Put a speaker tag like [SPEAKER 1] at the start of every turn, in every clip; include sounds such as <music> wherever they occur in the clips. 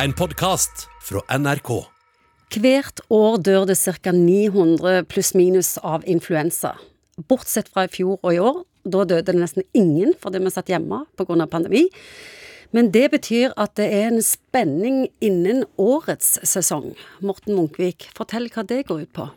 [SPEAKER 1] En podkast fra NRK.
[SPEAKER 2] Hvert år dør det ca. 900 pluss-minus av influensa. Bortsett fra i fjor og i år. Da døde det nesten ingen fordi vi satt hjemme pga. pandemi. Men det betyr at det er en spenning innen årets sesong. Morten Munkvik, fortell hva det går ut på.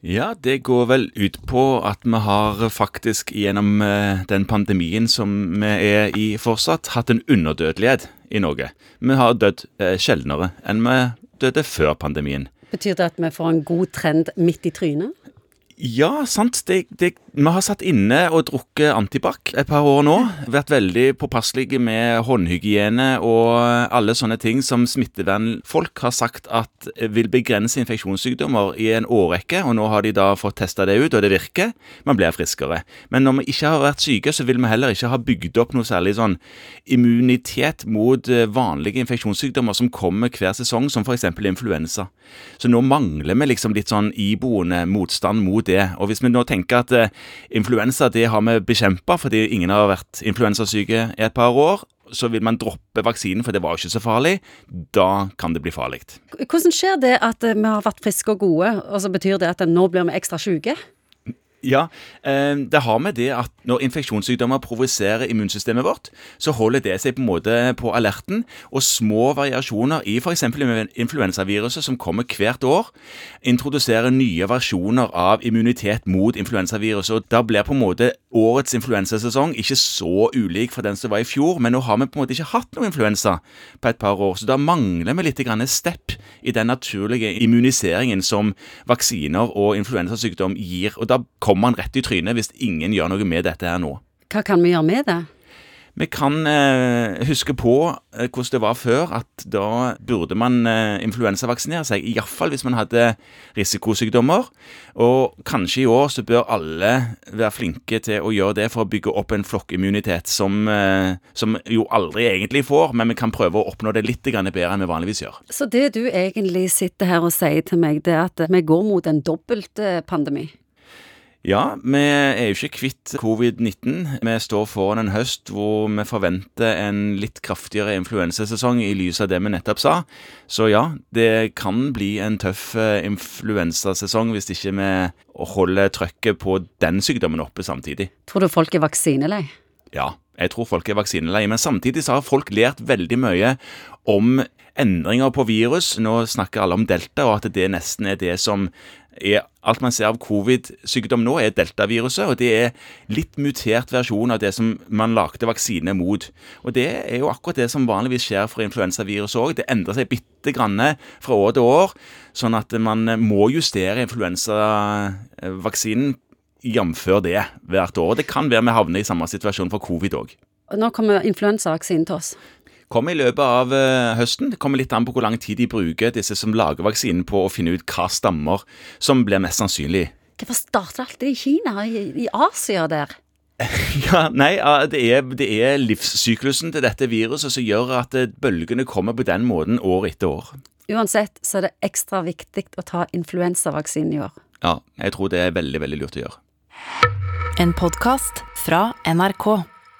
[SPEAKER 3] Ja, det går vel ut på at vi har faktisk gjennom eh, den pandemien som vi er i fortsatt, hatt en underdødelighet i Norge. Vi har dødd eh, sjeldnere enn vi døde før pandemien.
[SPEAKER 2] Betyr det at vi får en god trend midt i trynet?
[SPEAKER 3] Ja, sant. Det, det, vi har satt inne og drukket antibac et par år nå. Vært veldig påpasselige med håndhygiene og alle sånne ting som smittevernfolk har sagt at vil begrense infeksjonssykdommer i en årrekke. Og nå har de da fått testa det ut, og det virker. Man blir friskere. Men når vi ikke har vært syke, så vil vi heller ikke ha bygd opp noe særlig sånn immunitet mot eh, vanlige infeksjonssykdommer som kommer hver sesong, som f.eks. influensa. Så nå mangler vi liksom litt sånn iboende motstand mot det. Og hvis vi nå tenker at eh, influensa det har vi bekjempa fordi ingen har vært influensasyke i et par år, så vil man droppe vaksinen, for det var ikke så farlig. Da kan det bli farlig.
[SPEAKER 2] Hvordan skjer det at eh, vi har vært friske og gode, og så betyr det at nå blir vi ekstra syke?
[SPEAKER 3] Ja, eh, det har med det at når infeksjonssykdommer provoserer immunsystemet vårt, så holder det seg på en måte på alerten, og små variasjoner i f.eks. influensaviruset som kommer hvert år, introduserer nye versjoner av immunitet mot influensaviruset. og Da blir på en måte årets influensasesong ikke så ulik fra den som var i fjor, men nå har vi på en måte ikke hatt noe influensa på et par år, så da mangler vi litt stepp step i den naturlige immuniseringen som vaksiner og influensasykdom gir. og da kommer man rett i trynet hvis ingen gjør noe med dette her nå.
[SPEAKER 2] Hva kan vi gjøre med det?
[SPEAKER 3] Vi kan eh, huske på eh, hvordan det var før, at da burde man eh, influensavaksinere seg. Iallfall hvis man hadde risikosykdommer. Og kanskje i år så bør alle være flinke til å gjøre det for å bygge opp en flokkimmunitet som, eh, som jo aldri egentlig får, men vi kan prøve å oppnå det litt bedre enn vi vanligvis gjør.
[SPEAKER 2] Så det du egentlig sitter her og sier til meg, det er at vi går mot en dobbeltpandemi?
[SPEAKER 3] Ja, vi er jo ikke kvitt covid-19. Vi står foran en høst hvor vi forventer en litt kraftigere influensasesong i lys av det vi nettopp sa. Så ja, det kan bli en tøff eh, influensasesong hvis ikke vi holder trøkket på den sykdommen oppe samtidig.
[SPEAKER 2] Tror du folk er vaksinelei?
[SPEAKER 3] Ja, jeg tror folk er vaksinelei. Men samtidig så har folk lært veldig mye om endringer på virus. Nå snakker alle om delta, og at det nesten er det som er Alt man ser av covid-sykdom nå, er deltaviruset, og det er litt mutert versjon av det som man lagde vaksine mot. Og Det er jo akkurat det som vanligvis skjer for influensavirus òg. Det endrer seg bitte grann fra år til år, sånn at man må justere influensavaksinen jf. det hvert år. Det kan være vi havner i samme situasjon for covid òg.
[SPEAKER 2] Nå kommer influensavaksinen til oss
[SPEAKER 3] kommer i løpet av uh, høsten. Det kommer litt an på hvor lang tid de bruker, disse som lager vaksinen, på å finne ut hva stammer som blir mest sannsynlig.
[SPEAKER 2] Hvorfor starter alltid i Kina, i, i Asia der? <laughs>
[SPEAKER 3] ja, nei, det er, det er, livssyklusen til dette viruset som gjør at eh, bølgene kommer på den måten år etter år.
[SPEAKER 2] Uansett så er det ekstra viktig å ta influensavaksinen i år.
[SPEAKER 3] Ja, jeg tror det er veldig, veldig lurt å gjøre.
[SPEAKER 4] En podkast fra NRK.